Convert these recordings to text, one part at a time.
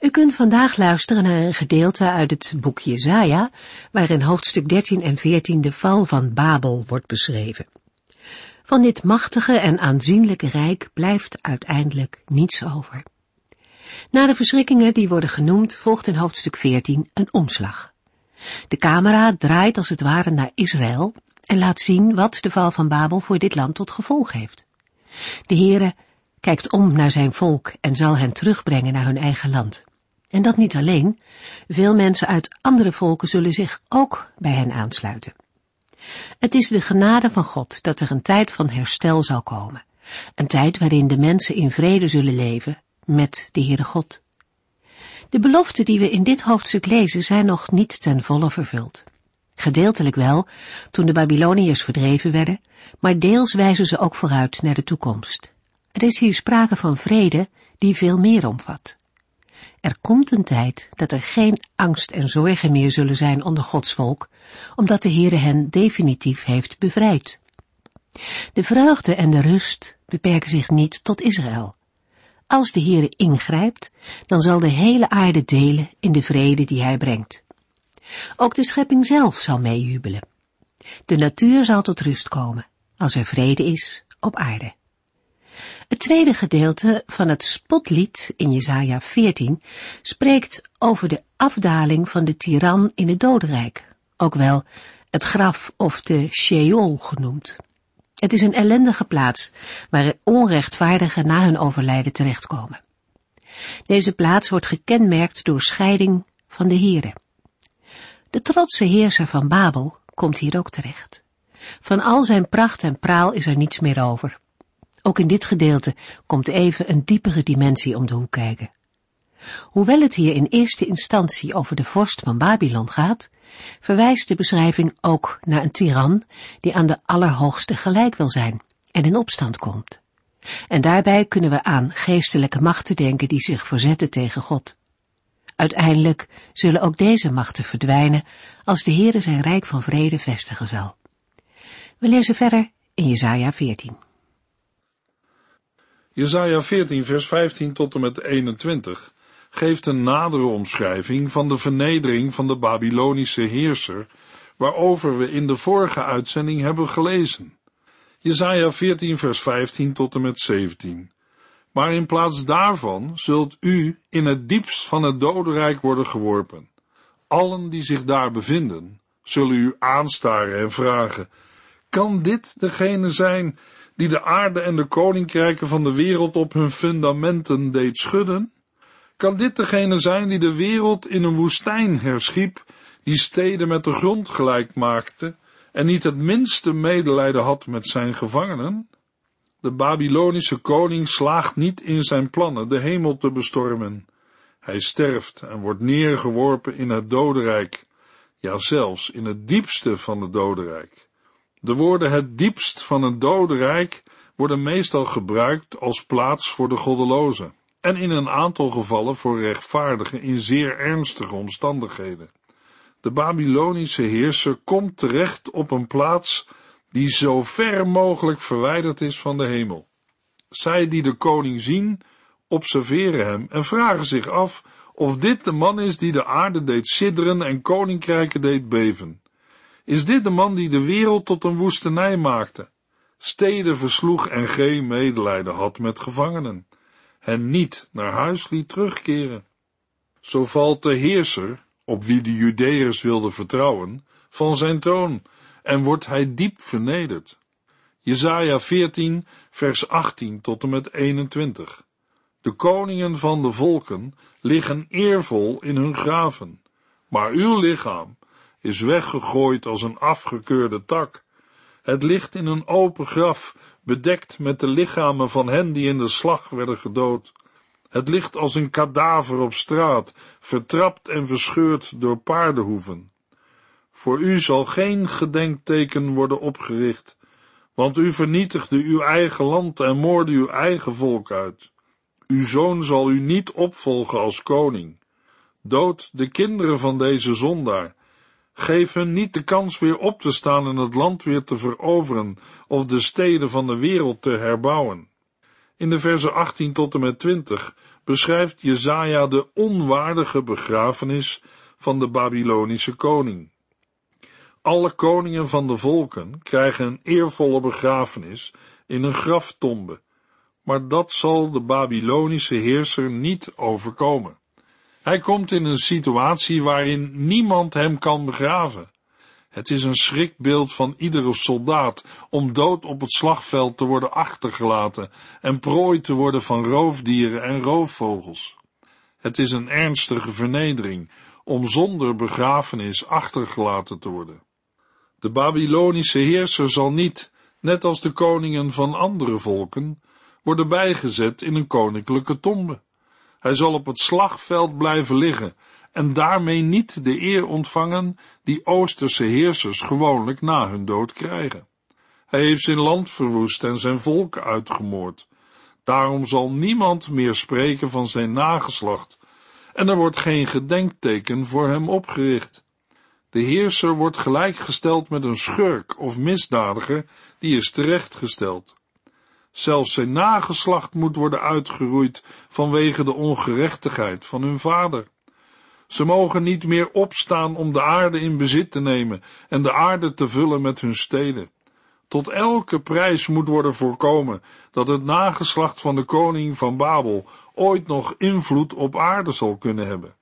U kunt vandaag luisteren naar een gedeelte uit het boek Jezaja, waarin hoofdstuk 13 en 14 de val van Babel wordt beschreven. Van dit machtige en aanzienlijke rijk blijft uiteindelijk niets over. Na de verschrikkingen die worden genoemd volgt in hoofdstuk 14 een omslag. De camera draait als het ware naar Israël en laat zien wat de val van Babel voor dit land tot gevolg heeft. De Heere kijkt om naar zijn volk en zal hen terugbrengen naar hun eigen land. En dat niet alleen, veel mensen uit andere volken zullen zich ook bij hen aansluiten. Het is de genade van God dat er een tijd van herstel zal komen, een tijd waarin de mensen in vrede zullen leven met de Heere God. De beloften die we in dit hoofdstuk lezen zijn nog niet ten volle vervuld. Gedeeltelijk wel, toen de Babyloniërs verdreven werden, maar deels wijzen ze ook vooruit naar de toekomst. Er is hier sprake van vrede die veel meer omvat. Er komt een tijd dat er geen angst en zorgen meer zullen zijn onder Gods volk, omdat de Heere hen definitief heeft bevrijd. De vreugde en de rust beperken zich niet tot Israël. Als de Heere ingrijpt, dan zal de hele aarde delen in de vrede die hij brengt. Ook de schepping zelf zal meejubelen. De natuur zal tot rust komen, als er vrede is op aarde. Het tweede gedeelte van het spotlied in Jesaja 14 spreekt over de afdaling van de tiran in het dodenrijk, ook wel het graf of de Sheol genoemd. Het is een ellendige plaats waar onrechtvaardigen na hun overlijden terechtkomen. Deze plaats wordt gekenmerkt door scheiding van de heren. De trotse heerser van Babel komt hier ook terecht. Van al zijn pracht en praal is er niets meer over. Ook in dit gedeelte komt even een diepere dimensie om de hoek kijken. Hoewel het hier in eerste instantie over de vorst van Babylon gaat, verwijst de beschrijving ook naar een tiran die aan de Allerhoogste gelijk wil zijn en in opstand komt. En daarbij kunnen we aan geestelijke machten denken die zich verzetten tegen God. Uiteindelijk zullen ook deze machten verdwijnen als de Heere zijn rijk van vrede vestigen zal. We lezen verder in Jesaja 14. Jesaja 14 vers 15 tot en met 21 geeft een nadere omschrijving van de vernedering van de Babylonische heerser, waarover we in de vorige uitzending hebben gelezen. Jesaja 14 vers 15 tot en met 17. Maar in plaats daarvan zult u in het diepst van het dodenrijk worden geworpen. Allen die zich daar bevinden, zullen u aanstaren en vragen, kan dit degene zijn die de aarde en de koninkrijken van de wereld op hun fundamenten deed schudden? Kan dit degene zijn die de wereld in een woestijn herschiep, die steden met de grond gelijk maakte en niet het minste medelijden had met zijn gevangenen? De Babylonische koning slaagt niet in zijn plannen de hemel te bestormen. Hij sterft en wordt neergeworpen in het dodenrijk, ja zelfs in het diepste van het dodenrijk. De woorden het diepst van het dodenrijk worden meestal gebruikt als plaats voor de goddelozen en in een aantal gevallen voor rechtvaardigen in zeer ernstige omstandigheden. De Babylonische heerser komt terecht op een plaats die zo ver mogelijk verwijderd is van de hemel. Zij die de koning zien, observeren hem en vragen zich af of dit de man is die de aarde deed sidderen en koninkrijken deed beven. Is dit de man die de wereld tot een woestenij maakte, steden versloeg en geen medelijden had met gevangenen, hen niet naar huis liet terugkeren? Zo valt de heerser, op wie de Judeërs wilden vertrouwen, van zijn troon en wordt hij diep vernederd. Jesaja 14, vers 18 tot en met 21. De koningen van de volken liggen eervol in hun graven, maar uw lichaam is weggegooid als een afgekeurde tak. Het ligt in een open graf, bedekt met de lichamen van hen die in de slag werden gedood. Het ligt als een kadaver op straat, vertrapt en verscheurd door paardenhoeven. Voor u zal geen gedenkteken worden opgericht, want u vernietigde uw eigen land en moorde uw eigen volk uit. Uw zoon zal u niet opvolgen als koning. Dood de kinderen van deze zondaar. Geef hun niet de kans weer op te staan en het land weer te veroveren of de steden van de wereld te herbouwen. In de versen 18 tot en met 20 beschrijft Jezaja de onwaardige begrafenis van de Babylonische koning. Alle koningen van de volken krijgen een eervolle begrafenis in een graftombe, maar dat zal de Babylonische heerser niet overkomen. Hij komt in een situatie waarin niemand hem kan begraven. Het is een schrikbeeld van iedere soldaat om dood op het slagveld te worden achtergelaten en prooi te worden van roofdieren en roofvogels. Het is een ernstige vernedering om zonder begrafenis achtergelaten te worden. De Babylonische heerser zal niet, net als de koningen van andere volken, worden bijgezet in een koninklijke tombe. Hij zal op het slagveld blijven liggen en daarmee niet de eer ontvangen die Oosterse heersers gewoonlijk na hun dood krijgen. Hij heeft zijn land verwoest en zijn volk uitgemoord. Daarom zal niemand meer spreken van zijn nageslacht en er wordt geen gedenkteken voor hem opgericht. De heerser wordt gelijkgesteld met een schurk of misdadiger die is terechtgesteld. Zelfs zijn nageslacht moet worden uitgeroeid vanwege de ongerechtigheid van hun vader. Ze mogen niet meer opstaan om de aarde in bezit te nemen en de aarde te vullen met hun steden. Tot elke prijs moet worden voorkomen dat het nageslacht van de koning van Babel ooit nog invloed op aarde zal kunnen hebben.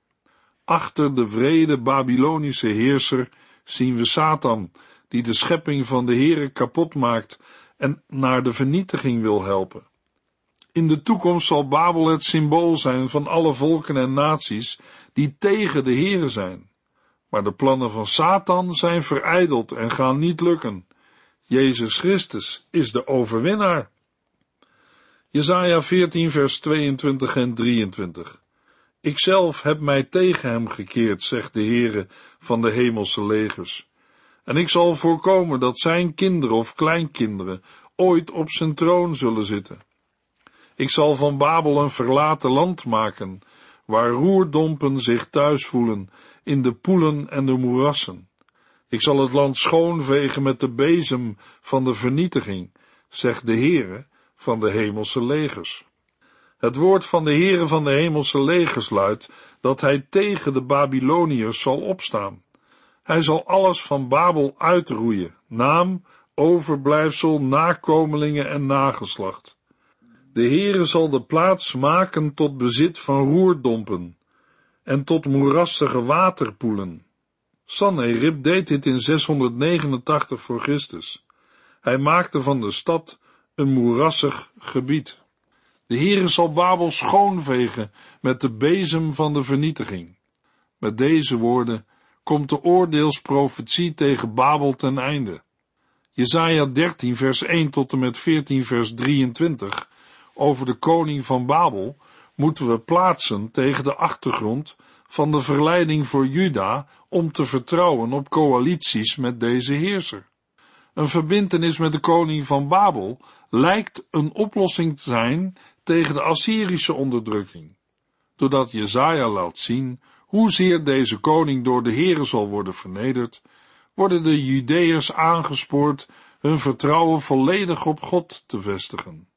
Achter de vrede Babylonische heerser zien we Satan, die de schepping van de Heere kapot maakt en naar de vernietiging wil helpen. In de toekomst zal Babel het symbool zijn van alle volken en naties die tegen de Heere zijn. Maar de plannen van Satan zijn verijdeld en gaan niet lukken. Jezus Christus is de overwinnaar. Jesaja 14 vers 22 en 23 Ikzelf heb mij tegen hem gekeerd, zegt de Heere van de hemelse legers. En ik zal voorkomen dat zijn kinderen of kleinkinderen ooit op zijn troon zullen zitten. Ik zal van Babel een verlaten land maken, waar roerdompen zich thuis voelen in de poelen en de moerassen. Ik zal het land schoonvegen met de bezem van de vernietiging, zegt de Heere van de hemelse legers. Het woord van de Heere van de hemelse legers luidt dat hij tegen de Babyloniërs zal opstaan. Hij zal alles van Babel uitroeien, naam, overblijfsel, nakomelingen en nageslacht. De Heere zal de plaats maken tot bezit van roerdompen en tot moerassige waterpoelen. Sanherib deed dit in 689 voor Christus. Hij maakte van de stad een moerassig gebied. De Heere zal Babel schoonvegen met de bezem van de vernietiging. Met deze woorden komt de oordeelsprofetie tegen Babel ten einde. Jesaja 13 vers 1 tot en met 14 vers 23 over de koning van Babel moeten we plaatsen tegen de achtergrond van de verleiding voor Juda om te vertrouwen op coalities met deze heerser. Een verbintenis met de koning van Babel lijkt een oplossing te zijn tegen de Assyrische onderdrukking. Doordat Jezaja laat zien hoezeer deze koning door de Heere zal worden vernederd, worden de Judeërs aangespoord hun vertrouwen volledig op God te vestigen.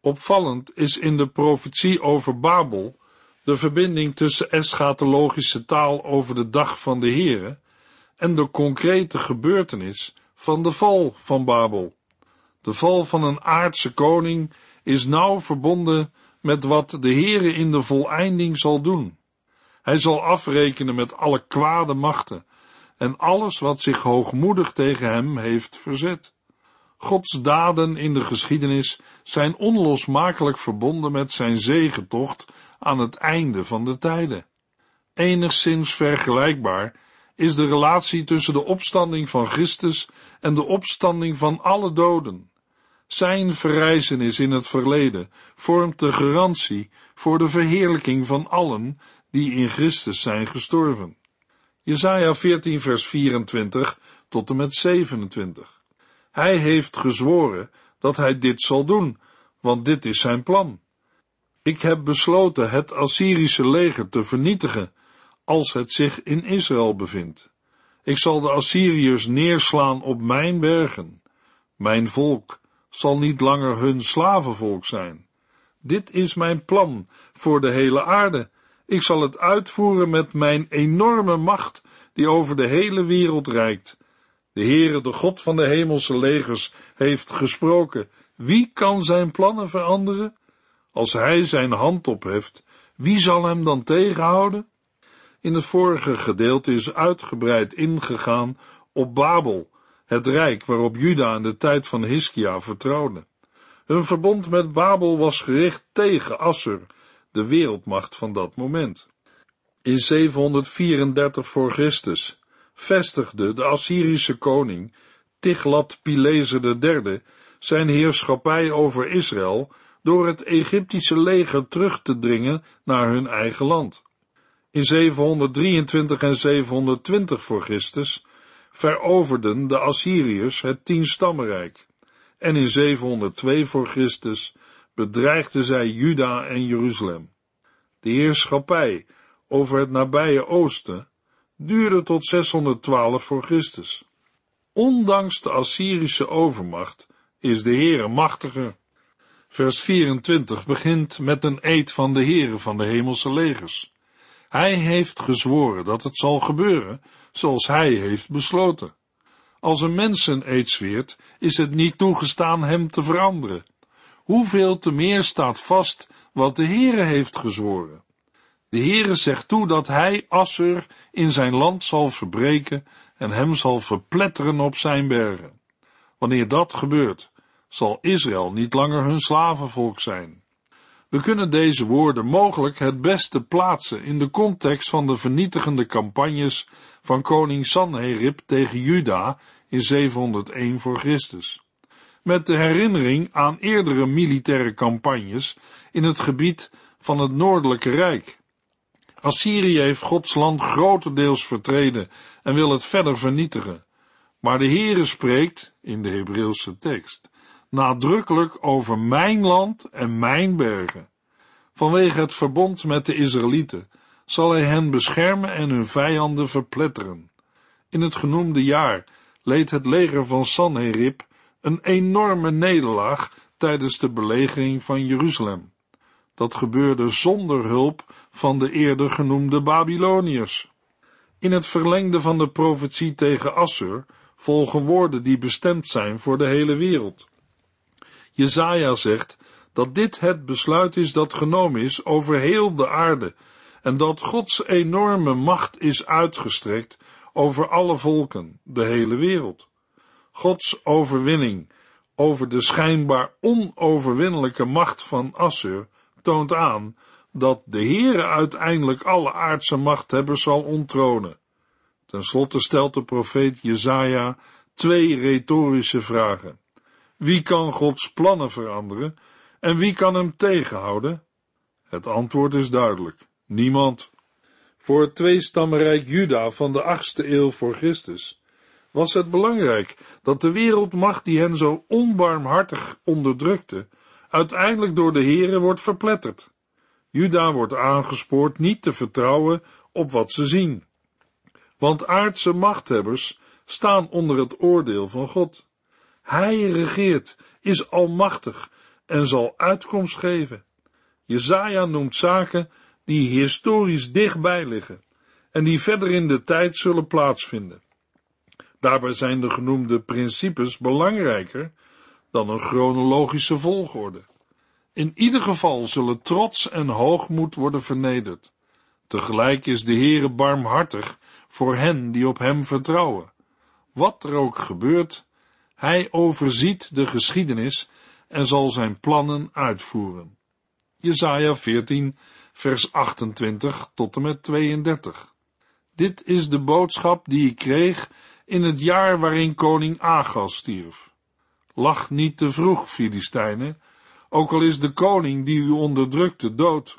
Opvallend is in de profetie over Babel de verbinding tussen eschatologische taal over de dag van de Heere en de concrete gebeurtenis van de val van Babel. De val van een aardse koning is nauw verbonden met wat de Heere in de voleinding zal doen. Hij zal afrekenen met alle kwade machten en alles wat zich hoogmoedig tegen hem heeft verzet. Gods daden in de geschiedenis zijn onlosmakelijk verbonden met zijn zegentocht aan het einde van de tijden. Enigszins vergelijkbaar is de relatie tussen de opstanding van Christus en de opstanding van alle doden. Zijn verrijzenis in het verleden vormt de garantie voor de verheerlijking van allen die in Christus zijn gestorven. Jesaja 14 vers 24 tot en met 27. Hij heeft gezworen dat hij dit zal doen, want dit is zijn plan. Ik heb besloten het Assyrische leger te vernietigen, als het zich in Israël bevindt. Ik zal de Assyriërs neerslaan op mijn bergen. Mijn volk zal niet langer hun slavenvolk zijn. Dit is mijn plan voor de hele aarde. Ik zal het uitvoeren met mijn enorme macht die over de hele wereld reikt. De Heere, de God van de hemelse legers, heeft gesproken. Wie kan zijn plannen veranderen? Als hij zijn hand opheft, wie zal hem dan tegenhouden? In het vorige gedeelte is uitgebreid ingegaan op Babel, het rijk waarop Juda in de tijd van Hiskia vertrouwde. Hun verbond met Babel was gericht tegen Assur, de wereldmacht van dat moment. In 734 voor Christus vestigde de Assyrische koning Tiglat-Pileser III zijn heerschappij over Israël door het Egyptische leger terug te dringen naar hun eigen land. In 723 en 720 voor Christus veroverden de Assyriërs het Tienstammenrijk en in 702 voor Christus bedreigden zij Juda en Jeruzalem. De heerschappij over het nabije oosten duurde tot 612 voor Christus. Ondanks de Assyrische overmacht is de Heere machtiger. Vers 24 begint met een eed van de Heere van de hemelse legers. Hij heeft gezworen dat het zal gebeuren zoals hij heeft besloten. Als een mens een eed zweert, is het niet toegestaan hem te veranderen. Hoeveel te meer staat vast wat de Heere heeft gezworen. De Heere zegt toe dat hij Assur in zijn land zal verbreken en hem zal verpletteren op zijn bergen. Wanneer dat gebeurt, zal Israël niet langer hun slavenvolk zijn. We kunnen deze woorden mogelijk het beste plaatsen in de context van de vernietigende campagnes van koning Sanherib tegen Juda in 701 voor Christus. Met de herinnering aan eerdere militaire campagnes in het gebied van het Noordelijke Rijk. Assyrië heeft Gods land grotendeels vertreden en wil het verder vernietigen. Maar de Heere spreekt, in de Hebreeuwse tekst, nadrukkelijk over mijn land en mijn bergen. Vanwege het verbond met de Israëlieten zal hij hen beschermen en hun vijanden verpletteren. In het genoemde jaar leed het leger van Sanherib een enorme nederlaag tijdens de belegering van Jeruzalem. Dat gebeurde zonder hulp van de eerder genoemde Babyloniërs. In het verlengde van de profetie tegen Assur volgen woorden die bestemd zijn voor de hele wereld. Jezaja zegt dat dit het besluit is dat genomen is over heel de aarde en dat Gods enorme macht is uitgestrekt over alle volken, de hele wereld. Gods overwinning over de schijnbaar onoverwinnelijke macht van Assur toont aan dat de Heere uiteindelijk alle aardse machthebbers zal onttronen. Ten slotte stelt de profeet Jezaja twee retorische vragen. Wie kan Gods plannen veranderen en wie kan hem tegenhouden? Het antwoord is duidelijk. Niemand. Voor het tweestammenrijk Juda van de achtste eeuw voor Christus was het belangrijk dat de wereldmacht die hen zo onbarmhartig onderdrukte, uiteindelijk door de Here wordt verpletterd. Juda wordt aangespoord niet te vertrouwen op wat ze zien. Want aardse machthebbers staan onder het oordeel van God. Hij regeert, is almachtig en zal uitkomst geven. Jezaja noemt zaken die historisch dichtbij liggen en die verder in de tijd zullen plaatsvinden. Daarbij zijn de genoemde principes belangrijker dan een chronologische volgorde. In ieder geval zullen trots en hoogmoed worden vernederd. Tegelijk is de Heere barmhartig voor hen die op hem vertrouwen. Wat er ook gebeurt, hij overziet de geschiedenis en zal zijn plannen uitvoeren. Jesaja 14, vers 28 tot en met 32. Dit is de boodschap die ik kreeg in het jaar waarin koning Agas stierf. Lach niet te vroeg, Filistijnen, ook al is de koning die u onderdrukte dood.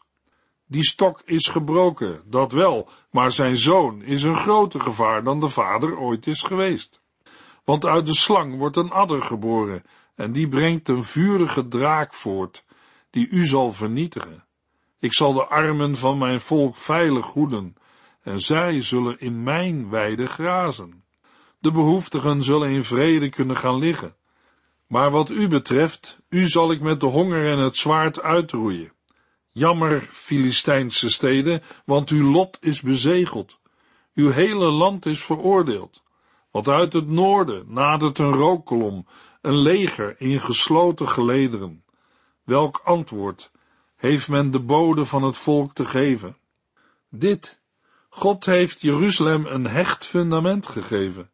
Die stok is gebroken, dat wel, maar zijn zoon is een groter gevaar dan de vader ooit is geweest. Want uit de slang wordt een adder geboren, en die brengt een vurige draak voort, die u zal vernietigen. Ik zal de armen van mijn volk veilig hoeden, en zij zullen in mijn weide grazen. De behoeftigen zullen in vrede kunnen gaan liggen. Maar wat u betreft, u zal ik met de honger en het zwaard uitroeien. Jammer, Filistijnse steden, want uw lot is bezegeld. Uw hele land is veroordeeld. Want uit het noorden nadert een rookkolom, een leger in gesloten gelederen. Welk antwoord heeft men de bode van het volk te geven? Dit, God heeft Jeruzalem een hecht fundament gegeven,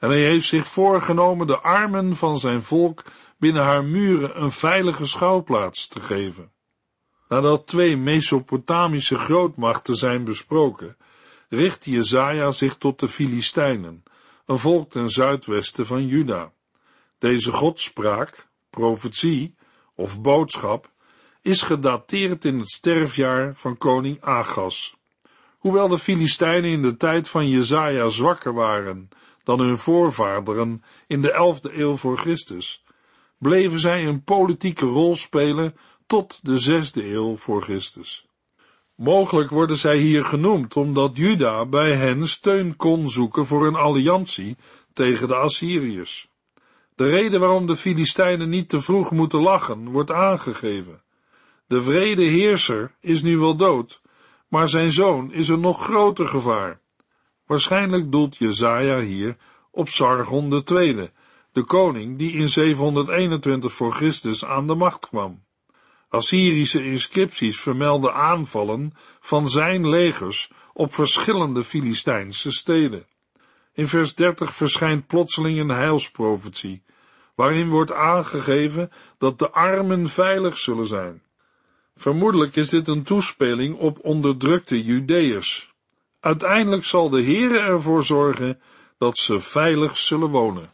en hij heeft zich voorgenomen de armen van zijn volk binnen haar muren een veilige schouwplaats te geven. Nadat twee Mesopotamische grootmachten zijn besproken, richt Jezaja zich tot de Filistijnen, een volk ten zuidwesten van Juda. Deze godspraak, profetie of boodschap is gedateerd in het sterfjaar van koning Agas. Hoewel de Filistijnen in de tijd van Jezaja zwakker waren dan hun voorvaderen in de elfde eeuw voor Christus, bleven zij een politieke rol spelen tot de zesde eeuw voor Christus. Mogelijk worden zij hier genoemd omdat Juda bij hen steun kon zoeken voor een alliantie tegen de Assyriërs. De reden waarom de Filistijnen niet te vroeg moeten lachen, wordt aangegeven. De vrede heerser is nu wel dood, maar zijn zoon is een nog groter gevaar. Waarschijnlijk doelt Jezaja hier op Sargon II, de koning die in 721 voor Christus aan de macht kwam. Assyrische inscripties vermelden aanvallen van zijn legers op verschillende Filistijnse steden. In vers 30 verschijnt plotseling een heilsprofetie, waarin wordt aangegeven dat de armen veilig zullen zijn. Vermoedelijk is dit een toespeling op onderdrukte Judeërs. Uiteindelijk zal de Heere ervoor zorgen dat ze veilig zullen wonen.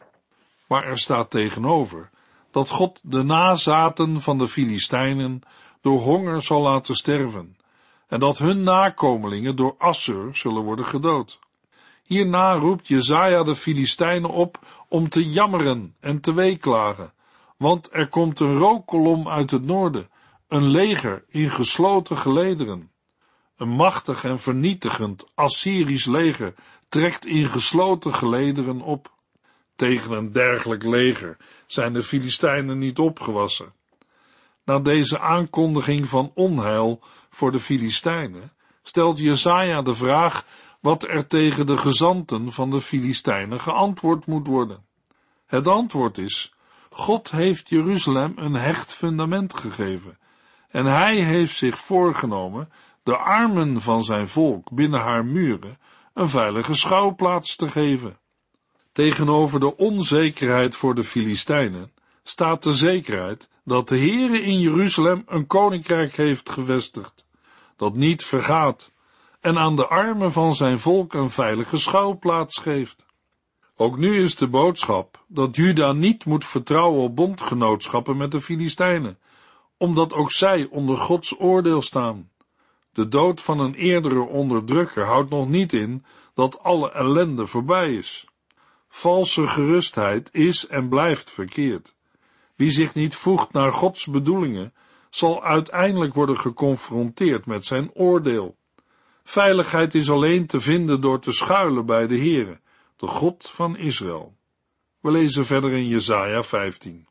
Maar er staat tegenover dat God de nazaten van de Filistijnen door honger zal laten sterven en dat hun nakomelingen door Assur zullen worden gedood. Hierna roept Jezaja de Filistijnen op om te jammeren en te weeklagen, want er komt een rookkolom uit het noorden, een leger in gesloten gelederen. Een machtig en vernietigend Assyrisch leger trekt in gesloten gelederen op. Tegen een dergelijk leger zijn de Filistijnen niet opgewassen. Na deze aankondiging van onheil voor de Filistijnen stelt Jesaja de vraag wat er tegen de gezanten van de Filistijnen geantwoord moet worden. Het antwoord is, God heeft Jeruzalem een hecht fundament gegeven en hij heeft zich voorgenomen de armen van zijn volk binnen haar muren een veilige schouwplaats te geven. Tegenover de onzekerheid voor de Filistijnen staat de zekerheid dat de Heere in Jeruzalem een koninkrijk heeft gevestigd, dat niet vergaat en aan de armen van zijn volk een veilige schouwplaats geeft. Ook nu is de boodschap dat Juda niet moet vertrouwen op bondgenootschappen met de Filistijnen, omdat ook zij onder Gods oordeel staan. De dood van een eerdere onderdrukker houdt nog niet in dat alle ellende voorbij is. Valse gerustheid is en blijft verkeerd. Wie zich niet voegt naar Gods bedoelingen, zal uiteindelijk worden geconfronteerd met zijn oordeel. Veiligheid is alleen te vinden door te schuilen bij de Heere, de God van Israël. We lezen verder in Jesaja 15.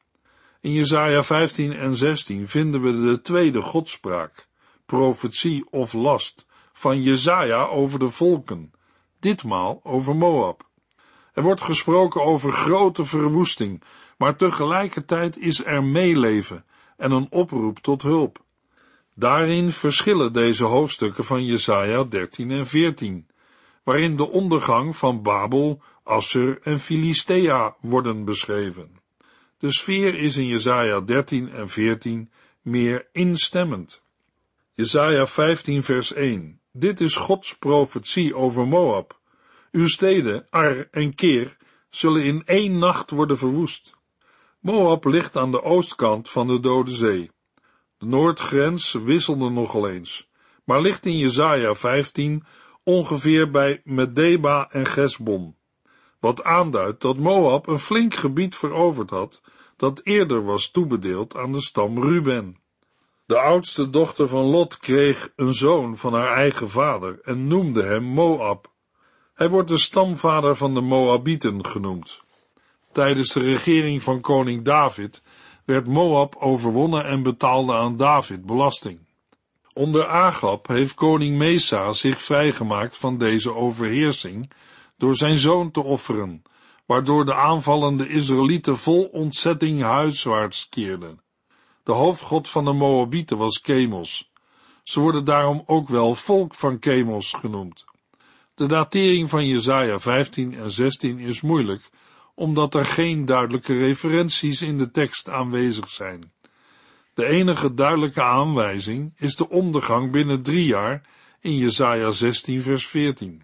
In Jesaja 15 en 16 vinden we de tweede godspraak, profetie of last, van Jesaja over de volken, ditmaal over Moab. Er wordt gesproken over grote verwoesting, maar tegelijkertijd is er meeleven en een oproep tot hulp. Daarin verschillen deze hoofdstukken van Jesaja 13 en 14, waarin de ondergang van Babel, Assur en Filistea worden beschreven. De sfeer is in Jesaja 13 en 14 meer instemmend. Jesaja 15 vers 1 Dit is Gods profetie over Moab. Uw steden, Ar en Keer, zullen in één nacht worden verwoest. Moab ligt aan de oostkant van de Dode Zee. De noordgrens wisselde nogal eens, maar ligt in Jesaja 15 ongeveer bij Medeba en Gesbon, wat aanduidt dat Moab een flink gebied veroverd had dat eerder was toebedeeld aan de stam Ruben. De oudste dochter van Lot kreeg een zoon van haar eigen vader en noemde hem Moab. Hij wordt de stamvader van de Moabieten genoemd. Tijdens de regering van koning David werd Moab overwonnen en betaalde aan David belasting. Onder Agab heeft koning Mesa zich vrijgemaakt van deze overheersing door zijn zoon te offeren, waardoor de aanvallende Israëlieten vol ontzetting huiswaarts keerden. De hoofdgod van de Moabieten was Chemos. Ze worden daarom ook wel volk van Chemos genoemd. De datering van Jesaja 15 en 16 is moeilijk, omdat er geen duidelijke referenties in de tekst aanwezig zijn. De enige duidelijke aanwijzing is de ondergang binnen drie jaar in Jesaja 16 vers 14.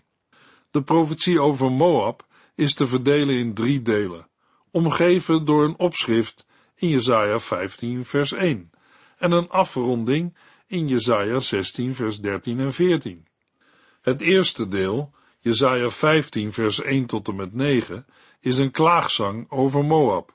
De profetie over Moab is te verdelen in drie delen, omgeven door een opschrift in Jesaja 15 vers 1 en een afronding in Jesaja 16 vers 13 en 14. Het eerste deel, Jesaja 15 vers 1 tot en met 9, is een klaagzang over Moab.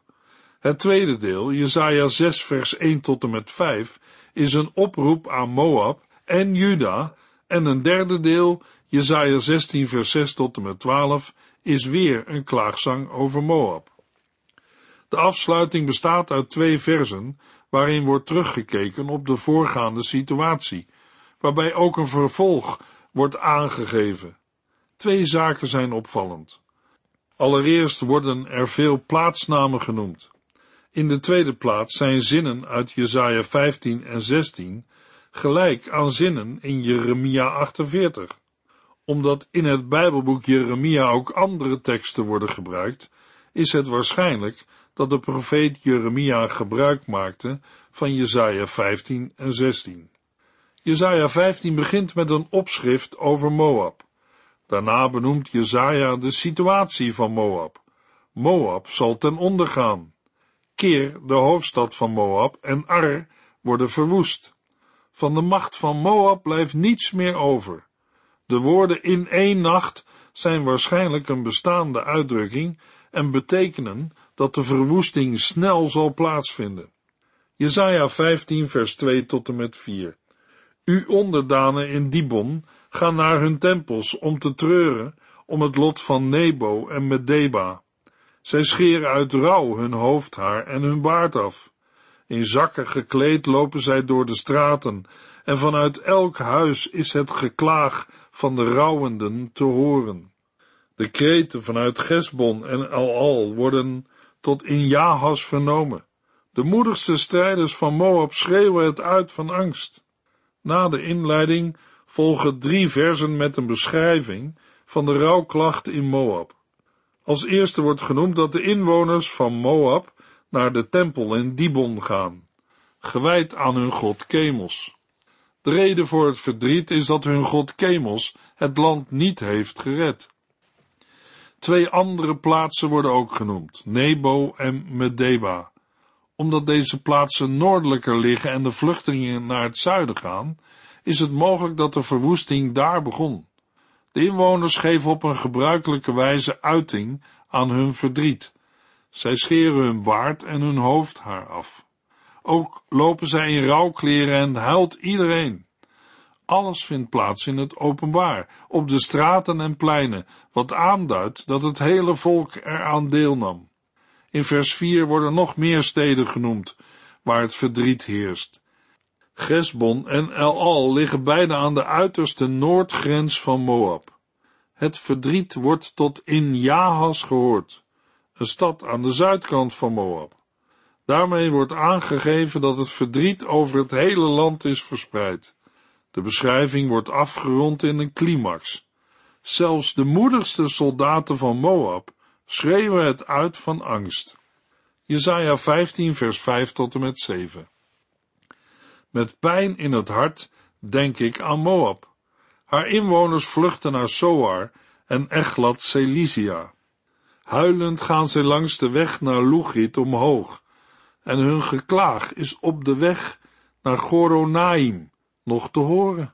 Het tweede deel, Jesaja 6 vers 1 tot en met 5, is een oproep aan Moab en Juda en een derde deel, Jesaja 16 vers 6 tot en met 12, is weer een klaagzang over Moab. De afsluiting bestaat uit twee versen, waarin wordt teruggekeken op de voorgaande situatie, waarbij ook een vervolg wordt aangegeven. Twee zaken zijn opvallend. Allereerst worden er veel plaatsnamen genoemd. In de tweede plaats zijn zinnen uit Jesaja 15 en 16 gelijk aan zinnen in Jeremia 48. Omdat in het Bijbelboek Jeremia ook andere teksten worden gebruikt, is het waarschijnlijk dat de profeet Jeremia gebruik maakte van Jesaja 15 en 16. Jesaja 15 begint met een opschrift over Moab. Daarna benoemt Jesaja de situatie van Moab. Moab zal ten onder gaan. Keer, de hoofdstad van Moab, en Ar worden verwoest. Van de macht van Moab blijft niets meer over. De woorden in één nacht zijn waarschijnlijk een bestaande uitdrukking en betekenen dat de verwoesting snel zal plaatsvinden. Jesaja 15 vers 2 tot en met 4. U onderdanen in Dibon gaan naar hun tempels om te treuren om het lot van Nebo en Medeba. Zij scheren uit rouw hun hoofdhaar en hun baard af. In zakken gekleed lopen zij door de straten, en vanuit elk huis is het geklaag van de rouwenden te horen. De kreten vanuit Gesbon en Al-Al worden tot in Jahas vernomen. De moedigste strijders van Moab schreeuwen het uit van angst. Na de inleiding volgen drie versen met een beschrijving van de rouwklacht in Moab. Als eerste wordt genoemd dat de inwoners van Moab naar de tempel in Dibon gaan, gewijd aan hun god Kemos. De reden voor het verdriet is dat hun god Kemos het land niet heeft gered. Twee andere plaatsen worden ook genoemd, Nebo en Medeba. Omdat deze plaatsen noordelijker liggen en de vluchtelingen naar het zuiden gaan, is het mogelijk dat de verwoesting daar begon. De inwoners geven op een gebruikelijke wijze uiting aan hun verdriet. Zij scheren hun baard en hun hoofdhaar af. Ook lopen zij in rouwkleren en huilt iedereen. Alles vindt plaats in het openbaar, op de straten en pleinen, wat aanduidt dat het hele volk eraan deelnam. In vers 4 worden nog meer steden genoemd, waar het verdriet heerst. Gesbon en El-Al liggen beide aan de uiterste noordgrens van Moab. Het verdriet wordt tot in Jahas gehoord, een stad aan de zuidkant van Moab. Daarmee wordt aangegeven dat het verdriet over het hele land is verspreid. De beschrijving wordt afgerond in een climax. Zelfs de moedigste soldaten van Moab schreeuwen het uit van angst. Jesaja 15 vers 5 tot en met 7. Met pijn in het hart denk ik aan Moab. Haar inwoners vluchten naar Soar en Echlat Celicia. Huilend gaan zij langs de weg naar Lugit omhoog, en hun geklaag is op de weg naar Goronaim nog te horen.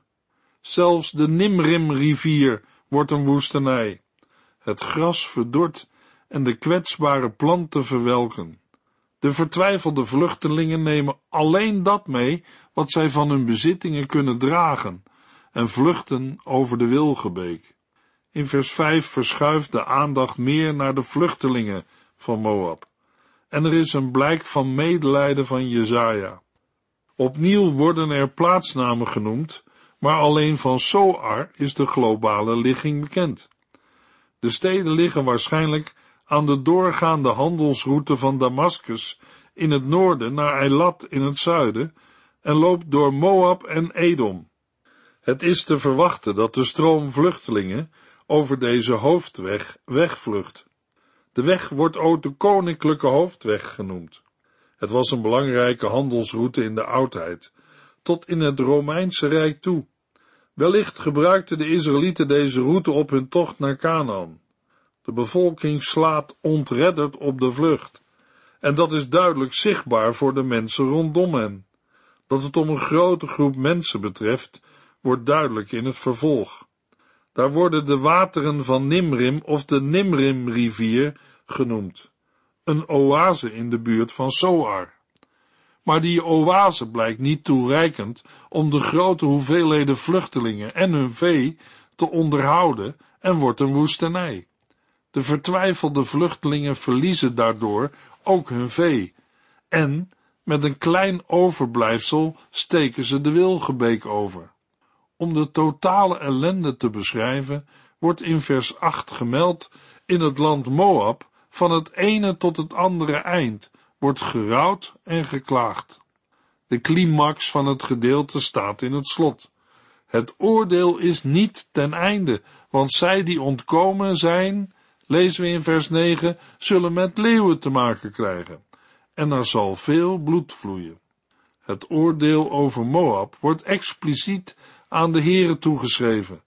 Zelfs de Nimrim-rivier wordt een woestenij. Het gras verdort en de kwetsbare planten verwelken. De vertwijfelde vluchtelingen nemen alleen dat mee wat zij van hun bezittingen kunnen dragen en vluchten over de Wilgebeek. In vers 5 verschuift de aandacht meer naar de vluchtelingen van Moab. En er is een blijk van medelijden van Jezaja. Opnieuw worden er plaatsnamen genoemd, maar alleen van Soar is de globale ligging bekend. De steden liggen waarschijnlijk aan de doorgaande handelsroute van Damascus in het noorden naar Eilat in het zuiden en loopt door Moab en Edom. Het is te verwachten dat de stroom vluchtelingen over deze hoofdweg wegvlucht. De weg wordt ook de koninklijke hoofdweg genoemd. Het was een belangrijke handelsroute in de oudheid, tot in het Romeinse Rijk toe. Wellicht gebruikten de Israëlieten deze route op hun tocht naar Canaan. De bevolking slaat ontredderd op de vlucht. En dat is duidelijk zichtbaar voor de mensen rondom hen. Dat het om een grote groep mensen betreft, wordt duidelijk in het vervolg. Daar worden de wateren van Nimrim of de Nimrim-rivier genoemd. Een oase in de buurt van Soar. Maar die oase blijkt niet toereikend om de grote hoeveelheden vluchtelingen en hun vee te onderhouden en wordt een woestenij. De vertwijfelde vluchtelingen verliezen daardoor ook hun vee en met een klein overblijfsel steken ze de Wilgebeek over. Om de totale ellende te beschrijven, wordt in vers 8 gemeld, in het land Moab, van het ene tot het andere eind, wordt gerouwd en geklaagd. De climax van het gedeelte staat in het slot. Het oordeel is niet ten einde, want zij die ontkomen zijn, lezen we in vers 9, zullen met leeuwen te maken krijgen. En er zal veel bloed vloeien. Het oordeel over Moab wordt expliciet aan de Here toegeschreven.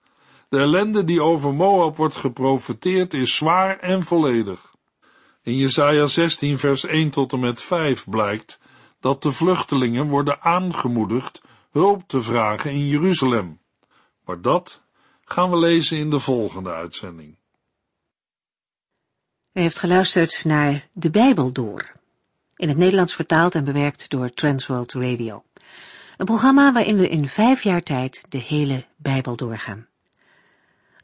De ellende die over Moab wordt geprofeteerd is zwaar en volledig. In Jesaja 16 vers 1 tot en met 5 blijkt dat de vluchtelingen worden aangemoedigd hulp te vragen in Jeruzalem. Maar dat gaan we lezen in de volgende uitzending. U heeft geluisterd naar De Bijbel Door, in het Nederlands vertaald en bewerkt door Transworld Radio. Een programma waarin we in vijf jaar tijd de hele Bijbel doorgaan.